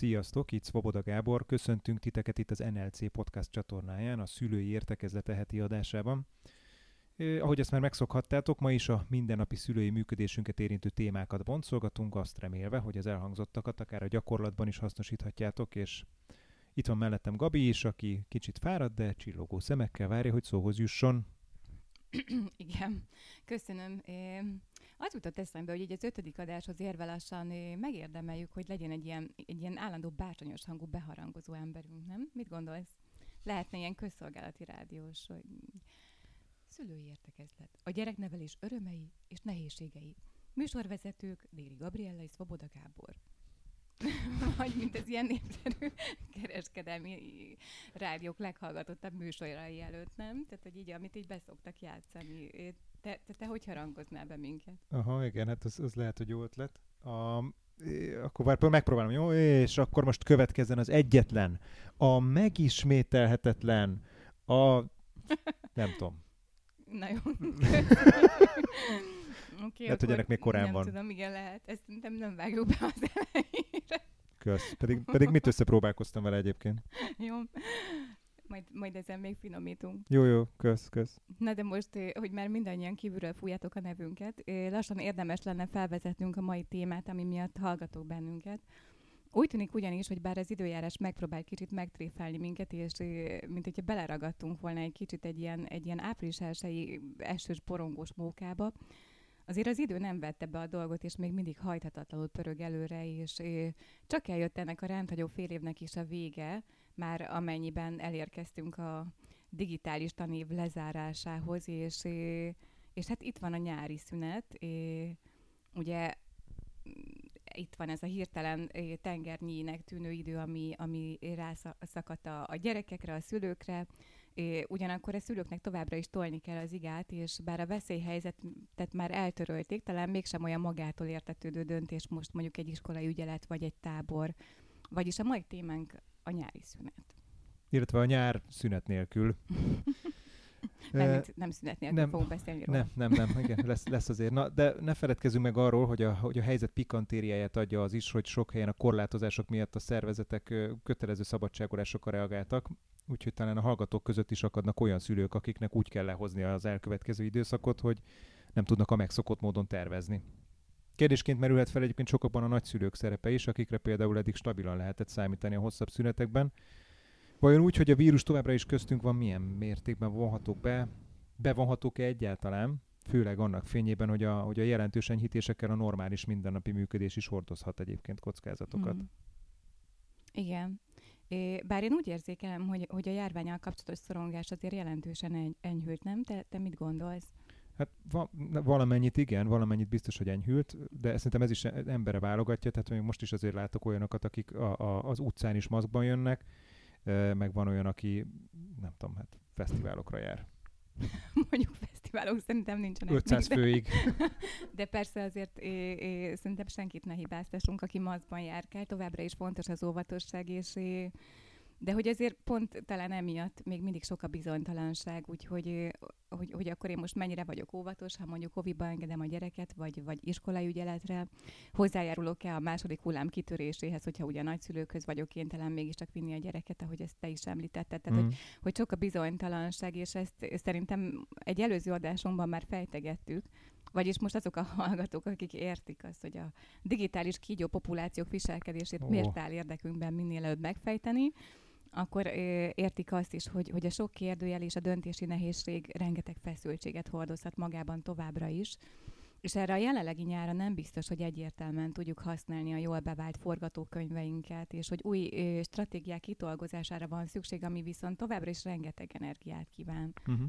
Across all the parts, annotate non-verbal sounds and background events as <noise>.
Sziasztok, itt Svoboda Gábor, köszöntünk titeket itt az NLC podcast csatornáján, a szülői értekezlete heti adásában. Eh, ahogy ezt már megszokhattátok, ma is a mindennapi szülői működésünket érintő témákat boncolgatunk, azt remélve, hogy az elhangzottakat akár a gyakorlatban is hasznosíthatjátok, és itt van mellettem Gabi is, aki kicsit fáradt, de csillogó szemekkel várja, hogy szóhoz jusson. Igen, köszönöm. Az jutott eszembe, hogy így az ötödik adáshoz érve lassan megérdemeljük, hogy legyen egy ilyen, egy ilyen állandó bácsonyos hangú beharangozó emberünk, nem? Mit gondolsz? Lehetne ilyen közszolgálati rádiós, hogy szülői értekezlet. A gyereknevelés örömei és nehézségei. Műsorvezetők Déri Gabriella és Svoboda Gábor. <laughs> Vagy mint ez ilyen népszerű kereskedelmi rádiók leghallgatottabb műsorai előtt, nem? Tehát, hogy így, amit így beszoktak játszani. Te, te, te hogy harangoznál be minket? Aha, igen, hát az, az lehet, hogy jó ötlet. A, akkor várj, megpróbálom, jó? És akkor most következzen az egyetlen, a megismételhetetlen, a... nem tudom. <laughs> Na jó. <laughs> Okay, lehet, hogy ennek még korán nem van. Nem tudom, igen, lehet. Ezt nem, nem vágjuk be az elejére. Kösz. Pedig, pedig mit összepróbálkoztam vele egyébként? Jó. Majd, majd ezen még finomítunk. Jó, jó, kösz, kösz. Na de most, eh, hogy már mindannyian kívülről fújjátok a nevünket, eh, lassan érdemes lenne felvezetnünk a mai témát, ami miatt hallgatok bennünket. Úgy tűnik ugyanis, hogy bár az időjárás megpróbál kicsit megtréfálni minket, és eh, mint hogyha beleragadtunk volna egy kicsit egy ilyen, egy ilyen április elsői esős porongós mókába, azért az idő nem vette be a dolgot, és még mindig hajthatatlanul pörög előre, és csak eljött ennek a rendhagyó fél évnek is a vége, már amennyiben elérkeztünk a digitális tanév lezárásához, és, és hát itt van a nyári szünet, ugye itt van ez a hirtelen tengernyínek tűnő idő, ami, ami rászakadt a, a gyerekekre, a szülőkre, ugyanakkor a szülőknek továbbra is tolni kell az igát, és bár a veszélyhelyzetet már eltörölték, talán mégsem olyan magától értetődő döntés most mondjuk egy iskolai ügyelet vagy egy tábor, vagyis a mai témánk a nyári szünet. Illetve a nyár szünet nélkül. <laughs> Nem, nem szünet nélkül nem, fogunk beszélni róla. Nem, nem, nem, igen, lesz, lesz azért. Na, de ne feledkezzünk meg arról, hogy a, hogy a helyzet pikantériáját adja az is, hogy sok helyen a korlátozások miatt a szervezetek kötelező szabadságolásokra reagáltak, úgyhogy talán a hallgatók között is akadnak olyan szülők, akiknek úgy kell lehozni az elkövetkező időszakot, hogy nem tudnak a megszokott módon tervezni. Kérdésként merülhet fel egyébként sokakban a nagyszülők szerepe is, akikre például eddig stabilan lehetett számítani a hosszabb szünetekben. Vajon úgy, hogy a vírus továbbra is köztünk van, milyen mértékben vonhatók be? Bevonhatók-e egyáltalán? Főleg annak fényében, hogy a, hogy a jelentős enyhítésekkel a normális mindennapi működés is hordozhat egyébként kockázatokat. Mm. Igen. Bár én úgy érzékelem, hogy, hogy a járványal kapcsolatos szorongás azért jelentősen enyhült, nem? Te, te mit gondolsz? Hát va- valamennyit igen, valamennyit biztos, hogy enyhült, de szerintem ez is embere válogatja, tehát még most is azért látok olyanokat, akik a, a, az utcán is maszkban jönnek, meg van olyan, aki nem tudom, hát fesztiválokra jár. <laughs> Mondjuk fesztiválok szerintem nincsenek. 500 még, főig. De, <laughs> de persze azért é, é, szerintem senkit ne hibáztassunk, aki maszkban járkál. Továbbra is fontos az óvatosság, és é, de hogy azért pont talán emiatt még mindig sok a bizonytalanság, úgyhogy hogy, hogy akkor én most mennyire vagyok óvatos, ha mondjuk oviba engedem a gyereket, vagy, vagy iskolai ügyeletre, hozzájárulok-e a második hullám kitöréséhez, hogyha ugye nagyszülőkhöz vagyok kénytelen mégiscsak vinni a gyereket, ahogy ezt te is említetted. Tehát, mm. hogy, hogy sok a bizonytalanság, és ezt szerintem egy előző adásunkban már fejtegettük, vagyis most azok a hallgatók, akik értik azt, hogy a digitális kígyó populációk viselkedését oh. miért áll érdekünkben minél előbb megfejteni, akkor értik azt is, hogy, hogy a sok kérdőjel és a döntési nehézség rengeteg feszültséget hordozhat magában továbbra is. És erre a jelenlegi nyára nem biztos, hogy egyértelműen tudjuk használni a jól bevált forgatókönyveinket, és hogy új ö, stratégiák kitolgozására van szükség, ami viszont továbbra is rengeteg energiát kíván. Uh-huh.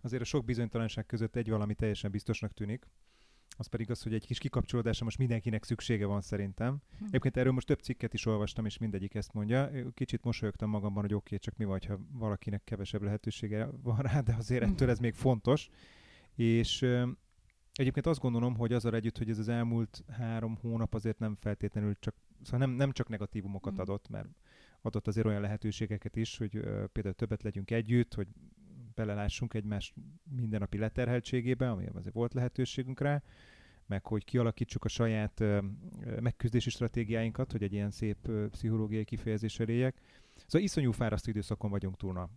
Azért a sok bizonytalanság között egy valami teljesen biztosnak tűnik, az pedig az, hogy egy kis kikapcsolódásra most mindenkinek szüksége van szerintem. Hm. Egyébként erről most több cikket is olvastam, és mindegyik ezt mondja. Kicsit mosolyogtam magamban, hogy oké, okay, csak mi vagy, ha valakinek kevesebb lehetősége van rá, de azért hm. ettől ez még fontos. És ö, egyébként azt gondolom, hogy azzal együtt, hogy ez az elmúlt három hónap azért nem feltétlenül csak, szóval nem, nem csak negatívumokat hm. adott, mert adott azért olyan lehetőségeket is, hogy ö, például többet legyünk együtt, hogy belelássunk egymás mindennapi leterheltségébe, ami azért volt lehetőségünk rá, meg hogy kialakítsuk a saját megküzdési stratégiáinkat, hogy egy ilyen szép pszichológiai kifejezés eléjek. Szóval iszonyú fárasztó időszakon vagyunk túlna.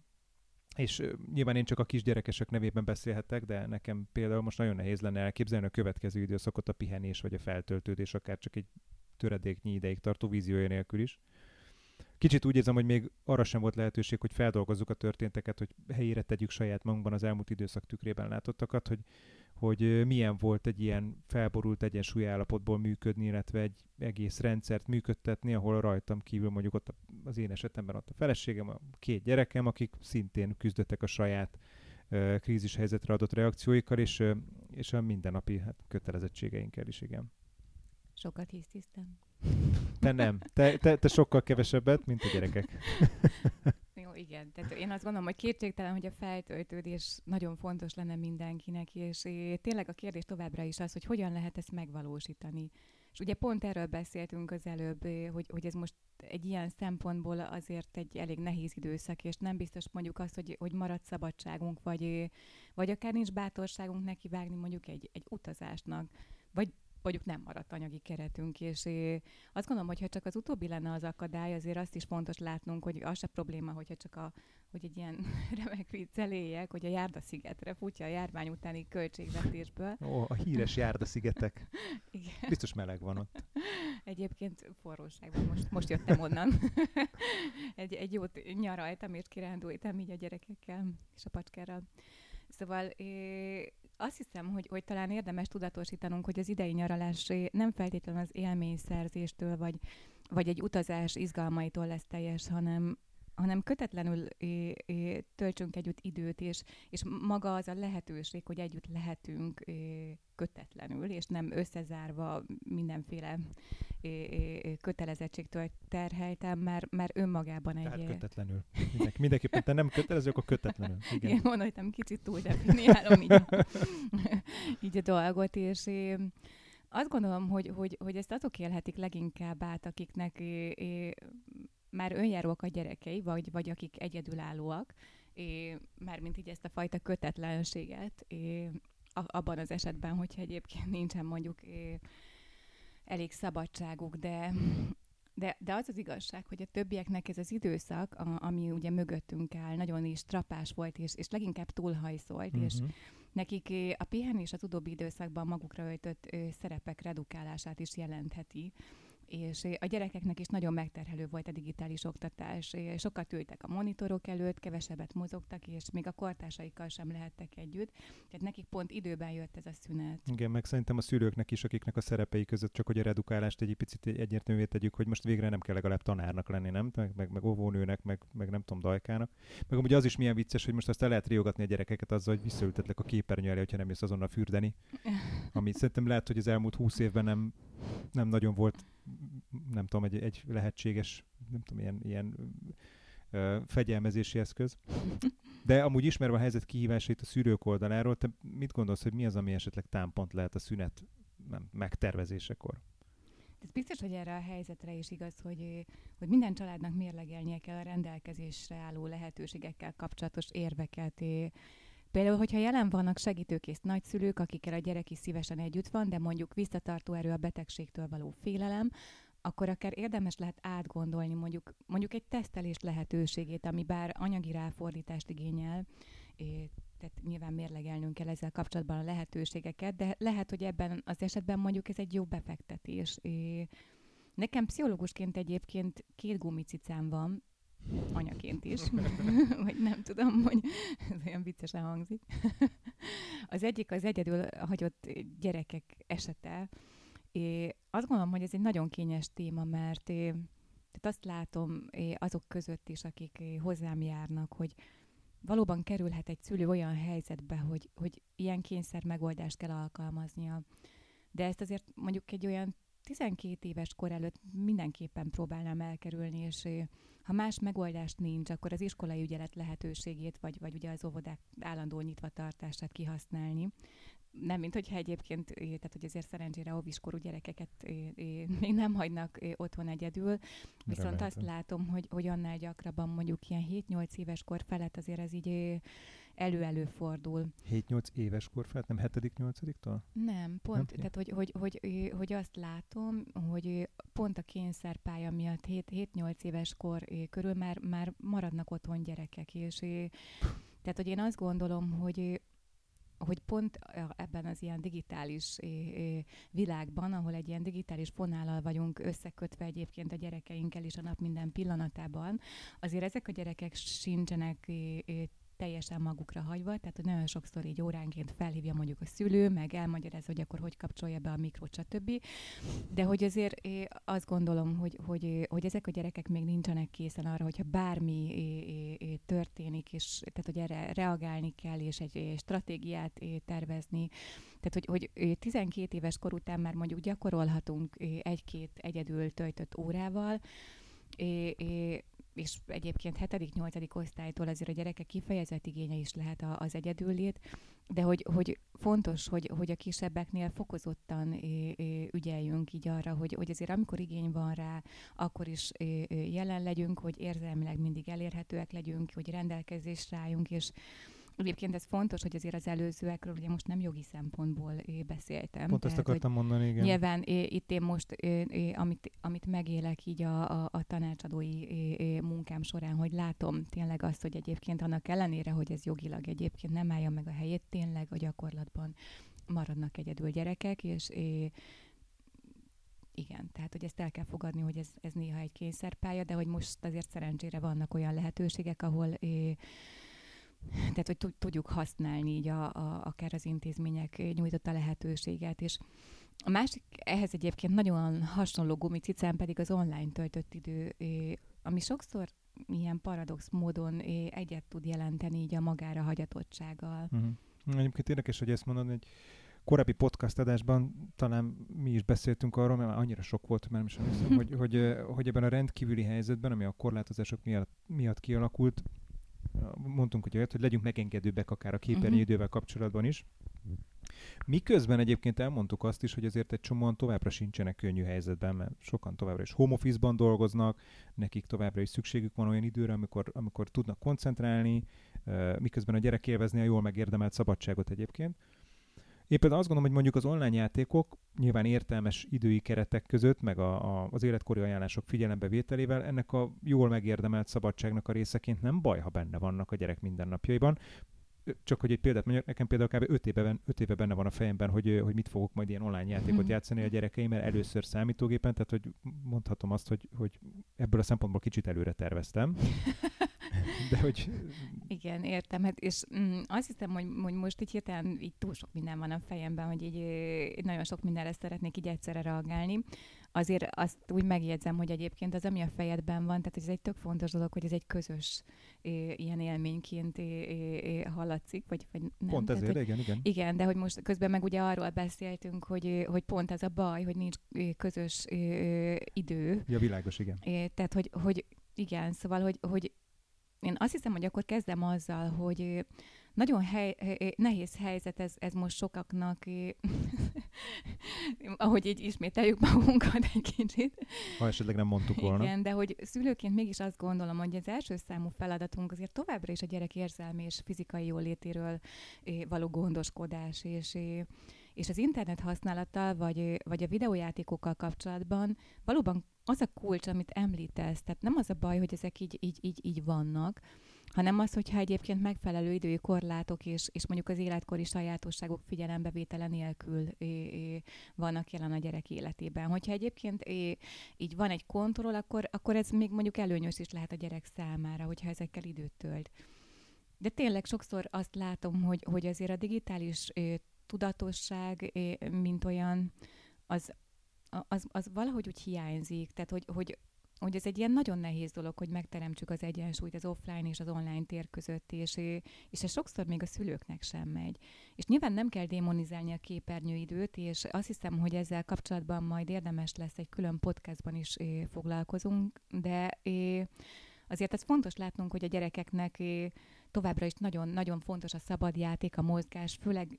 És nyilván én csak a kisgyerekesek nevében beszélhetek, de nekem például most nagyon nehéz lenne elképzelni a következő időszakot a pihenés vagy a feltöltődés, akár csak egy töredéknyi ideig tartó víziója nélkül is. Kicsit úgy érzem, hogy még arra sem volt lehetőség, hogy feldolgozzuk a történteket, hogy helyére tegyük saját magunkban az elmúlt időszak tükrében látottakat, hogy, hogy milyen volt egy ilyen felborult egyensúly állapotból működni, illetve egy egész rendszert működtetni, ahol rajtam kívül mondjuk ott az én esetemben ott a feleségem, a két gyerekem, akik szintén küzdöttek a saját krízis helyzetre adott reakcióikkal, és, és a mindennapi hát, kötelezettségeinkkel is, igen. Sokat hisztisztem. Te nem. Te, te, te sokkal kevesebbet, mint a gyerekek. <laughs> Jó, igen. Tehát én azt gondolom, hogy kétségtelen, hogy a feltöltődés nagyon fontos lenne mindenkinek, és tényleg a kérdés továbbra is az, hogy hogyan lehet ezt megvalósítani. És ugye pont erről beszéltünk az előbb, hogy, hogy ez most egy ilyen szempontból azért egy elég nehéz időszak, és nem biztos mondjuk azt, hogy, hogy marad szabadságunk, vagy, vagy akár nincs bátorságunk nekivágni mondjuk egy, egy utazásnak, vagy mondjuk nem maradt anyagi keretünk, és azt gondolom, hogy ha csak az utóbbi lenne az akadály, azért azt is fontos látnunk, hogy az se probléma, hogyha csak a, hogy egy ilyen <laughs> remek vicc eléjek, hogy a Járda-szigetre futja a járvány utáni költségvetésből. Ó, a híres Járda-szigetek. <laughs> Igen. Biztos meleg van ott. Egyébként forróság van, most, most jöttem onnan. <laughs> egy, egy jót nyaraltam és kirándultam így a gyerekekkel és a pacskárral. Szóval azt hiszem, hogy, hogy talán érdemes tudatosítanunk, hogy az idei nyaralás nem feltétlenül az élményszerzéstől, vagy, vagy egy utazás izgalmaitól lesz teljes, hanem, hanem kötetlenül é, é, töltsünk együtt időt, és, és maga az a lehetőség, hogy együtt lehetünk é, kötetlenül, és nem összezárva mindenféle é, é, kötelezettségtől terheltem, mert, mert önmagában egy... Tehát kötetlenül. Mindenki, mindenképpen te nem kötelező, akkor kötetlenül. <laughs> Igen, Igen mondtam, kicsit túl definiálom így, a, <laughs> így a dolgot, és é, azt gondolom, hogy, hogy, hogy ezt azok élhetik leginkább át, akiknek é, é, már önjáróak a gyerekei, vagy, vagy akik egyedülállóak, é, mármint így ezt a fajta kötetlenséget, é, abban az esetben, hogyha egyébként nincsen mondjuk é, elég szabadságuk, de, de, de az az igazság, hogy a többieknek ez az időszak, a, ami ugye mögöttünk áll, nagyon is trapás volt, és, és leginkább túlhajszolt, uh-huh. és mhm. nekik a pihenés az utóbbi időszakban magukra öltött szerepek redukálását is jelentheti és a gyerekeknek is nagyon megterhelő volt a digitális oktatás. Sokat ültek a monitorok előtt, kevesebbet mozogtak, és még a kortársaikkal sem lehettek együtt. Tehát nekik pont időben jött ez a szünet. Igen, meg szerintem a szülőknek is, akiknek a szerepei között csak hogy a redukálást egy picit egyértelművé tegyük, hogy most végre nem kell legalább tanárnak lenni, nem? Meg, meg, meg óvónőnek, meg, meg nem tudom, dajkának. Meg amúgy az is milyen vicces, hogy most azt el lehet riogatni a gyerekeket azzal, hogy visszaültetlek a képernyő elé, hogyha nem jössz azonnal fürdeni. <laughs> Ami szerintem lehet, hogy az elmúlt húsz évben nem, nem nagyon volt nem tudom, egy, egy lehetséges, nem tudom, ilyen, ilyen ö, fegyelmezési eszköz. <laughs> De amúgy ismerve a helyzet kihívásait a szűrők oldaláról, te mit gondolsz, hogy mi az, ami esetleg támpont lehet a szünet nem, megtervezésekor? Ez biztos, hogy erre a helyzetre is igaz, hogy, hogy minden családnak mérlegelnie kell a rendelkezésre álló lehetőségekkel kapcsolatos érveket. Például, hogyha jelen vannak segítőkész nagyszülők, akikkel a gyerek is szívesen együtt van, de mondjuk visszatartó erő a betegségtől való félelem, akkor akár érdemes lehet átgondolni mondjuk, mondjuk egy tesztelés lehetőségét, ami bár anyagi ráfordítást igényel, tehát nyilván mérlegelnünk kell ezzel kapcsolatban a lehetőségeket, de lehet, hogy ebben az esetben mondjuk ez egy jó befektetés. Nekem pszichológusként egyébként két gumicicám van, anyaként is, <laughs> vagy nem tudom, hogy ez olyan viccesen hangzik. <laughs> az egyik az egyedül hagyott gyerekek esete, É, azt gondolom, hogy ez egy nagyon kényes téma, mert é, tehát azt látom é, azok között is, akik é, hozzám járnak, hogy valóban kerülhet egy szülő olyan helyzetbe, hogy, hogy ilyen kényszer megoldást kell alkalmaznia. De ezt azért mondjuk egy olyan 12 éves kor előtt mindenképpen próbálnám elkerülni, és ha más megoldást nincs, akkor az iskolai ügyelet lehetőségét, vagy, vagy ugye az óvodák állandó nyitva tartását kihasználni. nem, mint hogyha egyébként, tehát hogy azért szerencsére óviskorú gyerekeket még nem hagynak otthon egyedül, viszont Reméltem. azt látom, hogy, hogy annál gyakrabban mondjuk ilyen 7-8 éves kor felett azért ez így elő-elő fordul. 7-8 éves kor felett, nem 7.-8-tól? Nem, pont, nem? tehát hogy, hogy, hogy, hogy azt látom, hogy pont a kényszerpálya miatt 7-8 éves kor körül már, már maradnak otthon gyerekek, és tehát, hogy én azt gondolom, hogy hogy pont ebben az ilyen digitális világban, ahol egy ilyen digitális fonállal vagyunk összekötve egyébként a gyerekeinkkel is a nap minden pillanatában, azért ezek a gyerekek sincsenek teljesen magukra hagyva, tehát hogy nagyon sokszor így óránként felhívja mondjuk a szülő, meg elmagyarázza, hogy akkor hogy kapcsolja be a mikrot, stb. De hogy azért azt gondolom, hogy, hogy, hogy ezek a gyerekek még nincsenek készen arra, hogyha bármi történik, és tehát hogy erre reagálni kell, és egy stratégiát tervezni. Tehát, hogy, hogy 12 éves kor után már mondjuk gyakorolhatunk egy-két egyedül töltött órával, és egyébként 7.-8. osztálytól azért a gyerekek kifejezett igénye is lehet az egyedüllét, de hogy, hogy fontos, hogy, hogy a kisebbeknél fokozottan ügyeljünk így arra, hogy, hogy azért amikor igény van rá, akkor is jelen legyünk, hogy érzelmileg mindig elérhetőek legyünk, hogy rendelkezésre álljunk, és Egyébként ez fontos, hogy azért az előzőekről ugye most nem jogi szempontból beszéltem. Pont ezt akartam mondani, igen. Nyilván itt én most, amit, amit megélek így a, a, a tanácsadói munkám során, hogy látom tényleg azt, hogy egyébként annak ellenére, hogy ez jogilag egyébként nem állja meg a helyét, tényleg a gyakorlatban maradnak egyedül gyerekek, és igen, tehát hogy ezt el kell fogadni, hogy ez, ez néha egy kényszerpálya, de hogy most azért szerencsére vannak olyan lehetőségek, ahol tehát hogy tudjuk használni így a, a, akár az intézmények nyújtotta lehetőséget, és a másik, ehhez egyébként nagyon hasonló gumicicám pedig az online töltött idő, ami sokszor ilyen paradox módon egyet tud jelenteni így a magára hagyatottsággal. Uh-huh. Egyébként érdekes, hogy ezt mondod, egy korábbi podcast adásban talán mi is beszéltünk arról, mert már annyira sok volt, mert nem is emlékszem, <laughs> hogy, hogy, hogy ebben a rendkívüli helyzetben, ami a korlátozások miatt, miatt kialakult, mondtunk hogy olyat, hogy legyünk megengedőbbek akár a mhm. uh-huh. kapcsolatban is. Miközben egyébként elmondtuk azt is, hogy azért egy csomóan továbbra sincsenek könnyű helyzetben, mert sokan továbbra is home office-ban dolgoznak, nekik továbbra is szükségük van olyan időre, amikor, amikor tudnak koncentrálni, miközben a gyerek élvezni a jól megérdemelt szabadságot egyébként. Például azt gondolom, hogy mondjuk az online játékok nyilván értelmes idői keretek között, meg a, a, az életkori ajánlások figyelembevételével ennek a jól megérdemelt szabadságnak a részeként nem baj, ha benne vannak a gyerek mindennapjaiban. Csak hogy egy példát mondjak, nekem például kb. 5 éve, 5 éve benne van a fejemben, hogy, hogy mit fogok majd ilyen online játékot mhm. játszani a gyerekeimmel először számítógépen, tehát hogy mondhatom azt, hogy, hogy ebből a szempontból kicsit előre terveztem. <laughs> De hogy... Igen, értem. Hát, és mm, azt hiszem, hogy, hogy most így hirtelen így túl sok minden van a fejemben, hogy így nagyon sok mindenre szeretnék így egyszerre reagálni. Azért azt úgy megjegyzem, hogy egyébként az, ami a fejedben van, tehát ez egy tök fontos dolog, hogy ez egy közös é, ilyen élményként é, é, hallatszik, vagy, vagy nem. Pont ezért, tehát, igen, igen. Igen, de hogy most közben meg ugye arról beszéltünk, hogy, hogy pont ez a baj, hogy nincs közös idő. Ja, világos, igen. É, tehát, hogy, hogy igen, szóval, hogy, hogy én azt hiszem, hogy akkor kezdem azzal, hogy nagyon hely, nehéz helyzet ez, ez most sokaknak, <laughs> ahogy így ismételjük magunkat egy kicsit. Ha esetleg nem mondtuk volna. Igen, de hogy szülőként mégis azt gondolom, hogy az első számú feladatunk azért továbbra is a gyerek érzelmi és fizikai jólétéről való gondoskodás, és és az internet használattal, vagy, vagy a videójátékokkal kapcsolatban valóban az a kulcs, amit említesz, tehát nem az a baj, hogy ezek így, így, így, így vannak, hanem az, hogyha egyébként megfelelő idői korlátok és, és mondjuk az életkori sajátosságok figyelembevétele nélkül é, é, vannak jelen a gyerek életében. Hogyha egyébként é, így van egy kontroll, akkor, akkor ez még mondjuk előnyös is lehet a gyerek számára, hogyha ezekkel időt tölt. De tényleg sokszor azt látom, hogy, hogy azért a digitális tudatosság, mint olyan, az, az, az valahogy úgy hiányzik. Tehát, hogy, hogy, hogy ez egy ilyen nagyon nehéz dolog, hogy megteremtsük az egyensúlyt az offline és az online tér között, és, és ez sokszor még a szülőknek sem megy. És nyilván nem kell démonizálni a képernyőidőt, és azt hiszem, hogy ezzel kapcsolatban majd érdemes lesz egy külön podcastban is foglalkozunk, de azért ez fontos látnunk, hogy a gyerekeknek továbbra is nagyon-nagyon fontos a szabad játék, a mozgás, főleg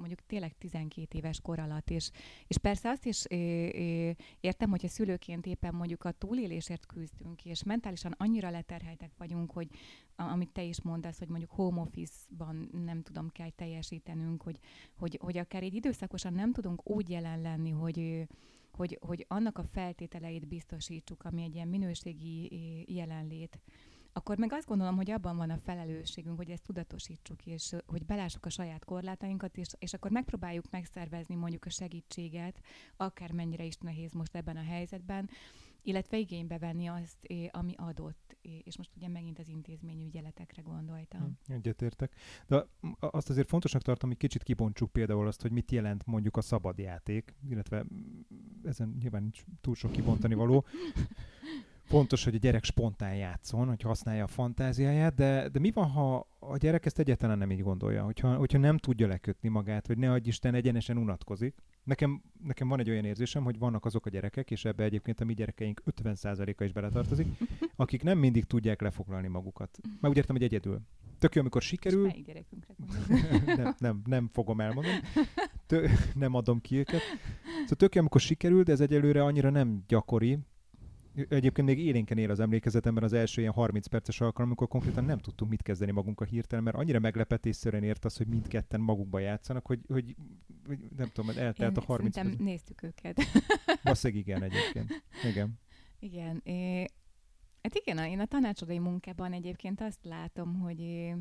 mondjuk tényleg 12 éves kor alatt, és, és persze azt is é, é, értem, hogy a szülőként éppen mondjuk a túlélésért küzdünk, és mentálisan annyira leterheltek vagyunk, hogy amit te is mondasz, hogy mondjuk home office-ban nem tudom, kell teljesítenünk, hogy, hogy, hogy akár egy időszakosan nem tudunk úgy jelen lenni, hogy hogy, hogy annak a feltételeit biztosítsuk, ami egy ilyen minőségi jelenlét, akkor meg azt gondolom, hogy abban van a felelősségünk, hogy ezt tudatosítsuk, és hogy belássuk a saját korlátainkat, és, és akkor megpróbáljuk megszervezni mondjuk a segítséget, akármennyire is nehéz most ebben a helyzetben, illetve igénybe venni azt, ami adott, és most ugye megint az intézményű ügyeletekre gondoltam. Hm, egyetértek. De azt azért fontosnak tartom, hogy kicsit kibontsuk például azt, hogy mit jelent mondjuk a szabad játék, illetve ezen nyilván nincs túl sok kibontani való, <laughs> fontos, hogy a gyerek spontán játszon, hogy használja a fantáziáját, de, de mi van, ha a gyerek ezt egyáltalán nem így gondolja, hogyha, hogyha nem tudja lekötni magát, vagy ne adj Isten egyenesen unatkozik. Nekem, nekem van egy olyan érzésem, hogy vannak azok a gyerekek, és ebbe egyébként a mi gyerekeink 50%-a is beletartozik, akik nem mindig tudják lefoglalni magukat. Már úgy értem, hogy egyedül. Tök jó, amikor sikerül. <laughs> nem, nem, nem fogom elmondani. Tö, nem adom ki őket. Szóval tök jó, amikor sikerül, de ez egyelőre annyira nem gyakori, Egyébként még élénken él az emlékezetemben az első ilyen 30 perces alkalom, amikor konkrétan nem tudtunk mit kezdeni magunkkal hirtelen, mert annyira meglepetésszerűen ért az, hogy mindketten magukba játszanak, hogy, hogy, hogy nem tudom, eltelt Én a 30 perc. néztük őket. Basszeg igen egyébként. Igen. Igen. É, hát igen, én a tanácsadói munkában egyébként azt látom, hogy,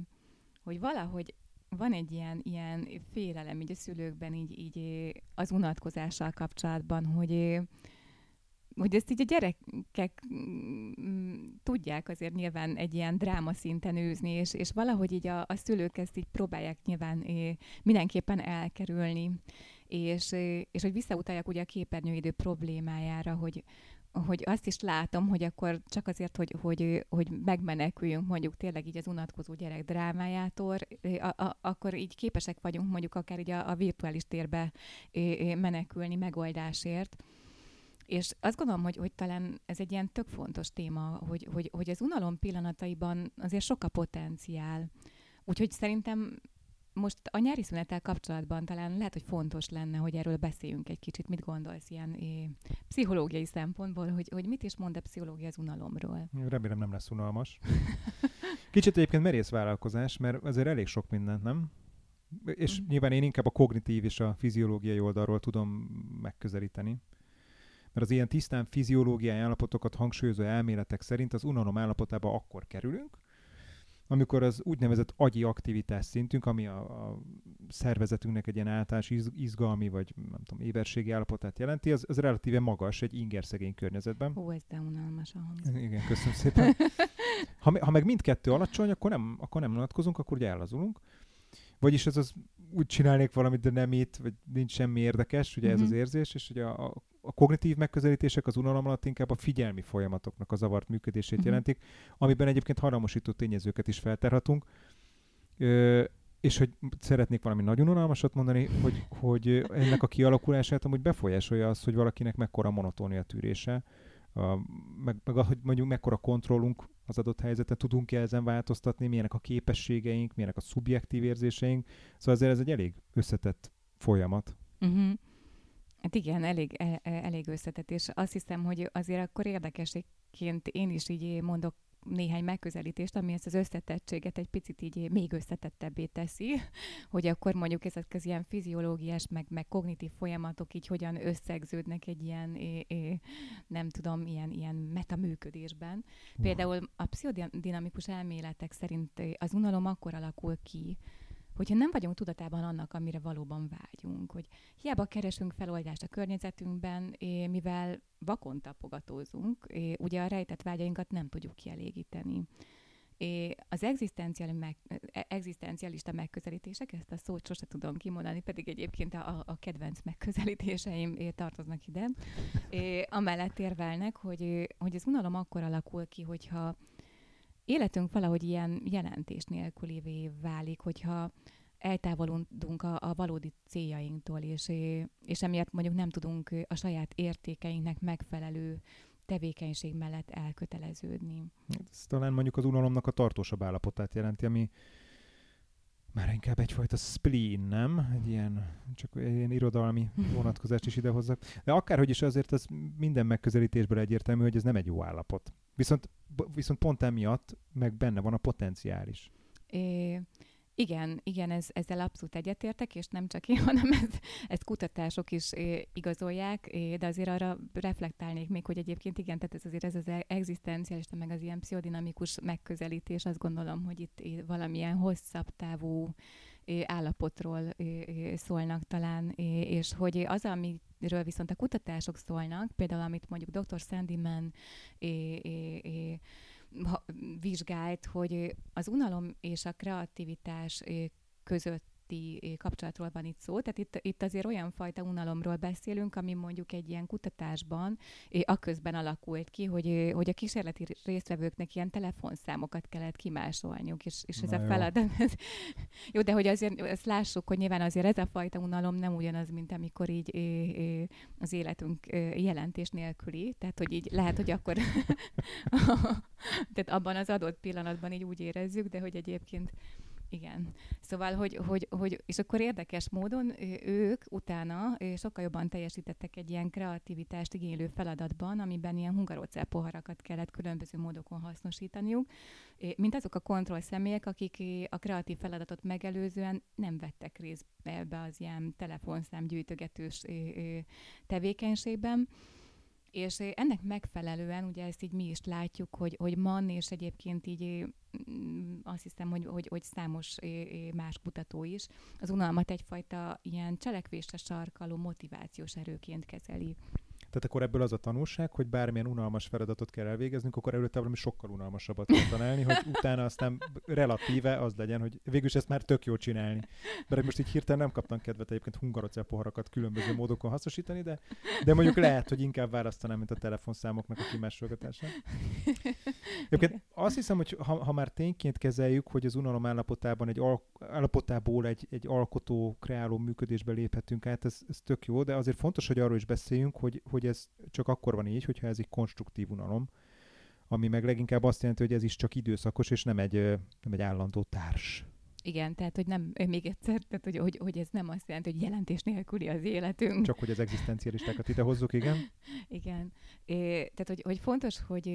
hogy valahogy van egy ilyen, ilyen félelem így a szülőkben, így, így az unatkozással kapcsolatban, hogy hogy ezt így a gyerekek mm, tudják azért nyilván egy ilyen dráma szinten űzni, és, és valahogy így a, a szülők ezt így próbálják nyilván mindenképpen elkerülni, és, és hogy visszautalják ugye a képernyőidő problémájára, hogy, hogy azt is látom, hogy akkor csak azért, hogy, hogy, hogy megmeneküljünk mondjuk tényleg így az unatkozó gyerek drámájától, a, a, akkor így képesek vagyunk mondjuk akár így a, a virtuális térbe menekülni megoldásért. És azt gondolom, hogy, hogy talán ez egy ilyen tök fontos téma, hogy, hogy, hogy az unalom pillanataiban azért sok a potenciál. Úgyhogy szerintem most a nyári szünettel kapcsolatban talán lehet, hogy fontos lenne, hogy erről beszéljünk egy kicsit. Mit gondolsz ilyen é, pszichológiai szempontból, hogy, hogy mit is mond a pszichológia az unalomról? Remélem nem lesz unalmas. <laughs> Kicsit egyébként merész vállalkozás, mert azért elég sok mindent, nem? És mm. nyilván én inkább a kognitív és a fiziológiai oldalról tudom megközelíteni mert az ilyen tisztán fiziológiai állapotokat hangsúlyozó elméletek szerint az unalom állapotába akkor kerülünk, amikor az úgynevezett agyi aktivitás szintünk, ami a, a szervezetünknek egy ilyen általános iz, izgalmi vagy nem tudom, éberségi állapotát jelenti, az, az relatíve magas egy ingerszegény környezetben. Ó, ez de unalmas a Igen, köszönöm szépen. Ha, ha meg mindkettő alacsony, akkor nem, akkor nem unatkozunk, akkor ugye ellazulunk. Vagyis ez az úgy csinálnék valamit, de nem itt, vagy nincs semmi érdekes, ugye mm-hmm. ez az mhm. érzés, és ugye a, a kognitív megközelítések az unalom alatt inkább a figyelmi folyamatoknak a zavart működését uh-huh. jelentik, amiben egyébként hatalmasító tényezőket is felterhatunk. Ö, és hogy szeretnék valami nagyon unalmasat mondani, hogy, hogy ennek a kialakulását amúgy befolyásolja az, hogy valakinek mekkora monotónia tűrése, a, meg, meg hogy mondjuk mekkora kontrollunk az adott helyzetet, tudunk-e ezen változtatni, milyenek a képességeink, milyenek a szubjektív érzéseink. Szóval azért ez egy elég összetett folyamat. Uh-huh. Hát igen, elég, e, e, elég összetett, és azt hiszem, hogy azért akkor érdekességként én is így mondok néhány megközelítést, ami ezt az összetettséget egy picit így még összetettebbé teszi, <laughs> hogy akkor mondjuk ezek az ilyen fiziológiás, meg, meg kognitív folyamatok így hogyan összegződnek egy ilyen, é, é, nem tudom, ilyen, ilyen metaműködésben. Például a pszichodinamikus elméletek szerint az unalom akkor alakul ki, hogyha nem vagyunk tudatában annak, amire valóban vágyunk, hogy hiába keresünk feloldást a környezetünkben, mivel vakon tapogatózunk, ugye a rejtett vágyainkat nem tudjuk kielégíteni. Az meg, e, egzisztencialista megközelítések, ezt a szót sose tudom kimondani, pedig egyébként a, a kedvenc megközelítéseim tartoznak ide, amellett érvelnek, hogy, hogy az unalom akkor alakul ki, hogyha életünk valahogy ilyen jelentés nélkülévé válik, hogyha eltávolodunk a, a valódi céljainktól, és, és emiatt mondjuk nem tudunk a saját értékeinknek megfelelő tevékenység mellett elköteleződni. Ez talán mondjuk az unalomnak a tartósabb állapotát jelenti, ami már inkább egyfajta spleen, nem? Egy ilyen, csak ilyen irodalmi <laughs> vonatkozást is idehozzak. De akárhogy is azért az minden megközelítésből egyértelmű, hogy ez nem egy jó állapot. Viszont, viszont pont emiatt meg benne van a potenciális. É, igen, igen, ez, ezzel abszolút egyetértek, és nem csak én, <laughs> hanem ez, ezt kutatások is é, igazolják, é, de azért arra reflektálnék még, hogy egyébként igen, tehát ez azért ez az egzisztenciális, meg az ilyen pszichodinamikus megközelítés, azt gondolom, hogy itt valamilyen hosszabb távú állapotról szólnak talán, és hogy az, amiről viszont a kutatások szólnak, például amit mondjuk dr. Sandyman vizsgált, hogy az unalom és a kreativitás között közötti kapcsolatról van itt szó. Tehát itt, itt azért olyan fajta unalomról beszélünk, ami mondjuk egy ilyen kutatásban aközben alakult ki, hogy, hogy a kísérleti résztvevőknek ilyen telefonszámokat kellett kimásolniuk, és, és ez Na a feladat. <laughs> Jó. jó, de hogy azért ezt lássuk, hogy nyilván azért ez a fajta unalom nem ugyanaz, mint amikor így az életünk jelentés nélküli, tehát hogy így lehet, hogy akkor <laughs> tehát abban az adott pillanatban így úgy érezzük, de hogy egyébként igen. Szóval, hogy, hogy, hogy, és akkor érdekes módon ők utána sokkal jobban teljesítettek egy ilyen kreativitást igénylő feladatban, amiben ilyen hungarocell poharakat kellett különböző módokon hasznosítaniuk, mint azok a kontroll személyek, akik a kreatív feladatot megelőzően nem vettek részt ebbe az ilyen telefonszám gyűjtögetős tevékenységben. És ennek megfelelően, ugye ezt így mi is látjuk, hogy, hogy man, és egyébként így mm, azt hiszem, hogy, hogy, hogy számos más kutató is, az unalmat egyfajta ilyen cselekvésre sarkaló motivációs erőként kezeli. Tehát akkor ebből az a tanulság, hogy bármilyen unalmas feladatot kell elvégeznünk, akkor előtte valami sokkal unalmasabbat kell tanálni, hogy utána aztán relatíve az legyen, hogy végülis ezt már tök jó csinálni. Mert most így hirtelen nem kaptam kedvet egyébként hungarocel poharakat különböző módokon hasznosítani, de, de mondjuk lehet, hogy inkább választanám, mint a telefonszámoknak a kimásolgatását. Egyébként azt hiszem, hogy ha, ha már tényként kezeljük, hogy az unalom állapotában egy al- állapotából egy, egy alkotó, kreáló működésbe léphetünk át, ez, ez tök jó, de azért fontos, hogy arról is beszéljünk, hogy, hogy ez csak akkor van így, hogyha ez egy konstruktív unalom, ami meg leginkább azt jelenti, hogy ez is csak időszakos, és nem egy, nem egy állandó társ. Igen, tehát hogy nem, még egyszer, tehát hogy, hogy, hogy ez nem azt jelenti, hogy jelentés nélküli az életünk. Csak hogy az egzisztencialistákat ide hozzuk, igen. <laughs> igen. É, tehát, hogy, hogy fontos, hogy,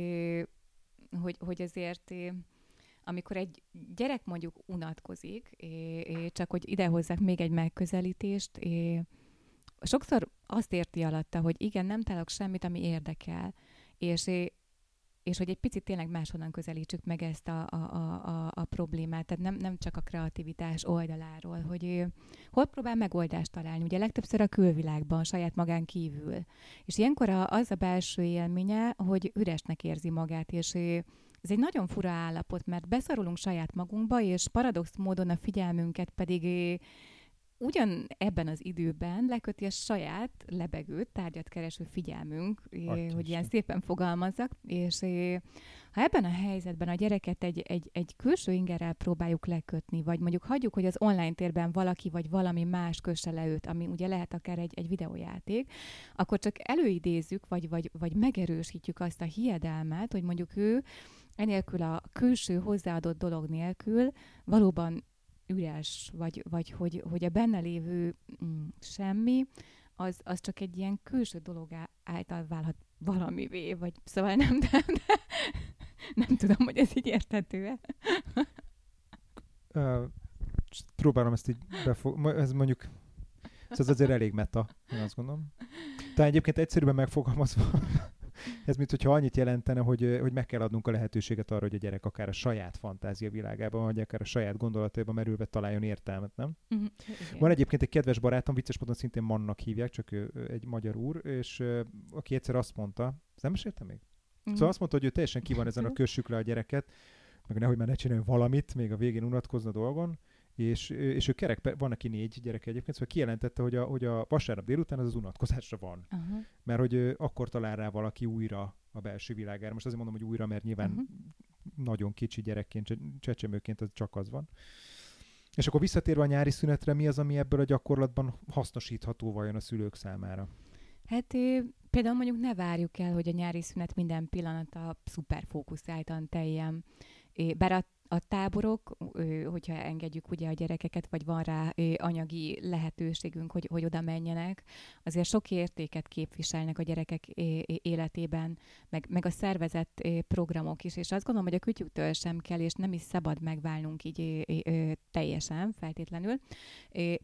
hogy, hogy azért amikor egy gyerek mondjuk unatkozik, é, é, csak hogy idehozzák még egy megközelítést, é, sokszor azt érti alatta, hogy igen, nem találok semmit, ami érdekel, és, és hogy egy picit tényleg máshonnan közelítsük meg ezt a, a, a, a problémát, tehát nem, nem csak a kreativitás oldaláról, hogy hol próbál megoldást találni, ugye legtöbbször a külvilágban, saját magán kívül. És ilyenkor az a belső élménye, hogy üresnek érzi magát, és ez egy nagyon fura állapot, mert beszorulunk saját magunkba, és paradox módon a figyelmünket pedig ugyan ebben az időben leköti a saját lebegő, tárgyat kereső figyelmünk, Atya hogy ilyen szépen fogalmazzak, és ha ebben a helyzetben a gyereket egy, egy, egy külső ingerrel próbáljuk lekötni, vagy mondjuk hagyjuk, hogy az online térben valaki vagy valami más kösse le őt, ami ugye lehet akár egy, egy videójáték, akkor csak előidézzük, vagy, vagy, vagy megerősítjük azt a hiedelmet, hogy mondjuk ő enélkül a külső hozzáadott dolog nélkül valóban üres, vagy, vagy hogy, hogy a benne lévő mm, semmi, az, az csak egy ilyen külső dolog által válhat valamivé, vagy szóval nem, de, de nem tudom, hogy ez így érthető-e. uh, próbálom ezt így befog... Ez mondjuk ez azért elég meta, én azt gondolom. Tehát egyébként egyszerűen megfogalmazva ez mint hogyha annyit jelentene, hogy, hogy meg kell adnunk a lehetőséget arra, hogy a gyerek akár a saját fantázia világában, vagy akár a saját gondolataiban merülve találjon értelmet, nem? Uh-huh. Van egyébként egy kedves barátom, vicces módon szintén Mannak hívják, csak ő, egy magyar úr, és aki egyszer azt mondta, nem meséltem még? Uh-huh. Szóval azt mondta, hogy ő teljesen ki van ezen a kössük le a gyereket, meg nehogy már ne csináljon valamit, még a végén unatkozna dolgon, és, és ő kerek, van neki négy gyereke egyébként, szóval kijelentette, hogy a, hogy a vasárnap délután az az unatkozásra van. Uh-huh. Mert hogy akkor talál rá valaki újra a belső világára. Most azért mondom, hogy újra, mert nyilván uh-huh. nagyon kicsi gyerekként, csecsemőként az csak az van. És akkor visszatérve a nyári szünetre, mi az, ami ebből a gyakorlatban hasznosítható vajon a szülők számára? Hát például mondjuk ne várjuk el, hogy a nyári szünet minden pillanata szuperfókuszáltan teljen. Bár a a táborok, hogyha engedjük ugye a gyerekeket, vagy van rá anyagi lehetőségünk, hogy, hogy oda menjenek, azért sok értéket képviselnek a gyerekek életében, meg, meg a szervezett programok is, és azt gondolom, hogy a kütyüktől sem kell, és nem is szabad megválnunk így teljesen feltétlenül,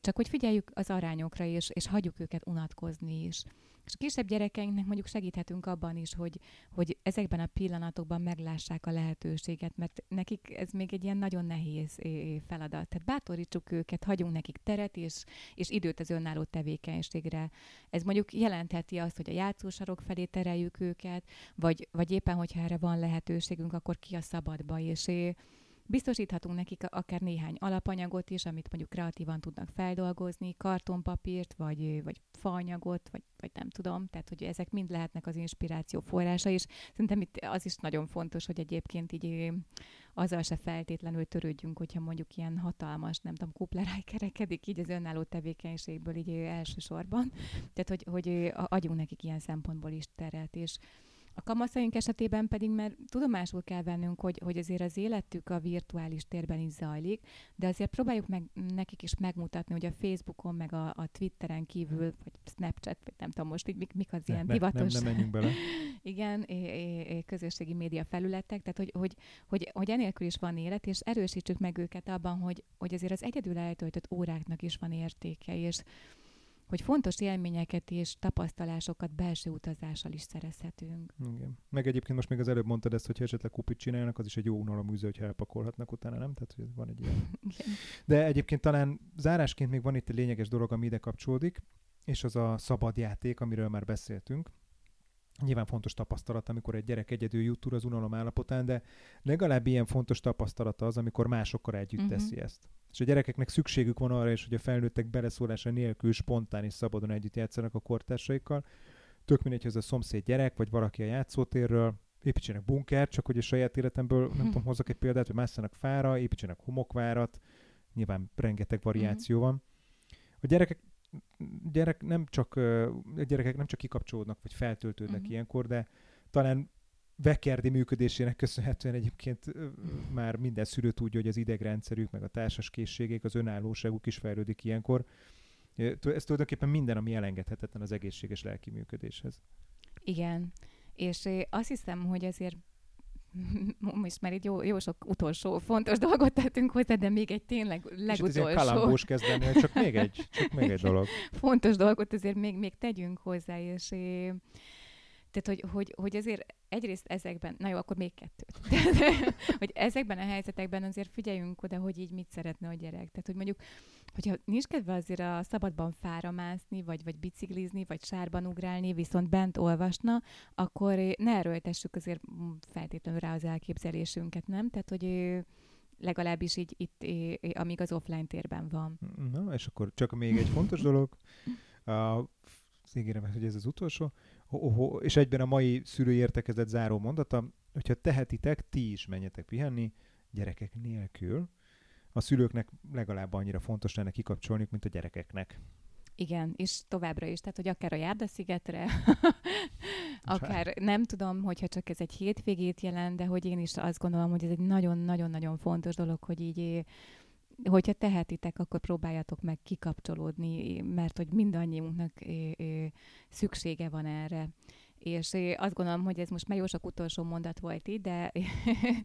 csak hogy figyeljük az arányokra, és, és hagyjuk őket unatkozni is. És kisebb gyerekeinknek mondjuk segíthetünk abban is, hogy, hogy ezekben a pillanatokban meglássák a lehetőséget, mert nekik ez még egy ilyen nagyon nehéz feladat. Tehát bátorítsuk őket, hagyunk nekik teret és, és időt az önálló tevékenységre. Ez mondjuk jelentheti azt, hogy a játszósarok felé tereljük őket, vagy, vagy éppen, hogyha erre van lehetőségünk, akkor ki a szabadba, és Biztosíthatunk nekik akár néhány alapanyagot is, amit mondjuk kreatívan tudnak feldolgozni, kartonpapírt, vagy, vagy faanyagot, vagy, vagy nem tudom, tehát hogy ezek mind lehetnek az inspiráció forrása, és szerintem itt az is nagyon fontos, hogy egyébként így azzal se feltétlenül törődjünk, hogyha mondjuk ilyen hatalmas, nem tudom, kupleráj kerekedik így az önálló tevékenységből így elsősorban. Tehát, hogy, hogy adjunk nekik ilyen szempontból is teret, és a kamaszaink esetében pedig, mert tudomásul kell vennünk, hogy, hogy azért az életük a virtuális térben is zajlik, de azért próbáljuk meg nekik is megmutatni, hogy a Facebookon, meg a, a Twitteren kívül, vagy Snapchat, vagy nem tudom most így mik, mik az ne, ilyen ne, divatos... Nem, nem menjünk bele. <laughs> igen, é, é, közösségi média felületek, tehát hogy, hogy, hogy, hogy enélkül is van élet, és erősítsük meg őket abban, hogy, hogy azért az egyedül eltöltött óráknak is van értéke, és hogy fontos élményeket és tapasztalásokat belső utazással is szerezhetünk. Igen. Meg egyébként most még az előbb mondtad ezt, hogy esetleg kupit csinálnak, az is egy jó unaloműző, hogyha elpakolhatnak utána, nem? Tehát, hogy van egy ilyen. <laughs> De egyébként talán zárásként még van itt egy lényeges dolog, ami ide kapcsolódik, és az a szabad játék, amiről már beszéltünk. Nyilván fontos tapasztalat, amikor egy gyerek egyedül jut túl az unalom állapotán, de legalább ilyen fontos tapasztalata az, amikor másokkal együtt uh-huh. teszi ezt. És a gyerekeknek szükségük van arra is, hogy a felnőttek beleszólása nélkül spontán és szabadon együtt játszanak a kortársaikkal. Tök mindegy, hogy ez a szomszéd gyerek, vagy valaki a játszótérről, építsenek bunker, csak hogy a saját életemből, nem tudom, <laughs> hozzak egy példát, hogy másszanak fára, építsenek homokvárat, nyilván rengeteg variáció mhm. van. A gyerekek gyerek nem csak, a gyerekek nem csak kikapcsolódnak, vagy feltöltődnek uh-huh. ilyenkor, de talán Vekerdi működésének köszönhetően egyébként már minden szülő tudja, hogy az idegrendszerük, meg a társas készségek, az önállóságuk is fejlődik ilyenkor. Ez tulajdonképpen minden, ami elengedhetetlen az egészséges lelki működéshez. Igen, és azt hiszem, hogy azért <laughs> most már itt jó, jó sok utolsó fontos dolgot tettünk hozzá, de még egy tényleg legutolsó. És kalambós kezdeni, csak még egy, csak még egy <laughs> dolog. Fontos dolgot azért még, még tegyünk hozzá, és tehát, hogy, hogy, hogy azért egyrészt ezekben, na jó, akkor még kettő. <laughs> hogy ezekben a helyzetekben azért figyeljünk oda, hogy így mit szeretne a gyerek. Tehát, hogy mondjuk, hogyha nincs kedve azért a szabadban fára mászni, vagy, vagy biciklizni, vagy sárban ugrálni, viszont bent olvasna, akkor ne erőltessük azért feltétlenül rá az elképzelésünket, nem? Tehát, hogy legalábbis így itt, amíg az offline térben van. Na, és akkor csak még egy fontos dolog. A, ígérem, hogy ez az utolsó és egyben a mai szülői értekezett záró mondata, hogyha tehetitek, ti is menjetek pihenni, gyerekek nélkül. A szülőknek legalább annyira fontos lenne kikapcsolni, mint a gyerekeknek. Igen, és továbbra is, tehát hogy akár a Járdaszigetre, <laughs> akár nem tudom, hogyha csak ez egy hétvégét jelent, de hogy én is azt gondolom, hogy ez egy nagyon-nagyon-nagyon fontos dolog, hogy így hogyha tehetitek, akkor próbáljatok meg kikapcsolódni, mert hogy mindannyiunknak szüksége van erre. És azt gondolom, hogy ez most már jó sok utolsó mondat volt itt, de,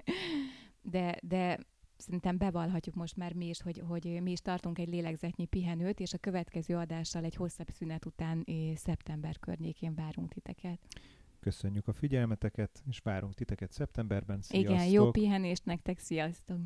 <laughs> de, de szerintem bevallhatjuk most már mi is, hogy, hogy mi is tartunk egy lélegzetnyi pihenőt, és a következő adással egy hosszabb szünet után szeptember környékén várunk titeket. Köszönjük a figyelmeteket, és várunk titeket szeptemberben. Sziasztok! Igen, jó pihenést nektek, sziasztok!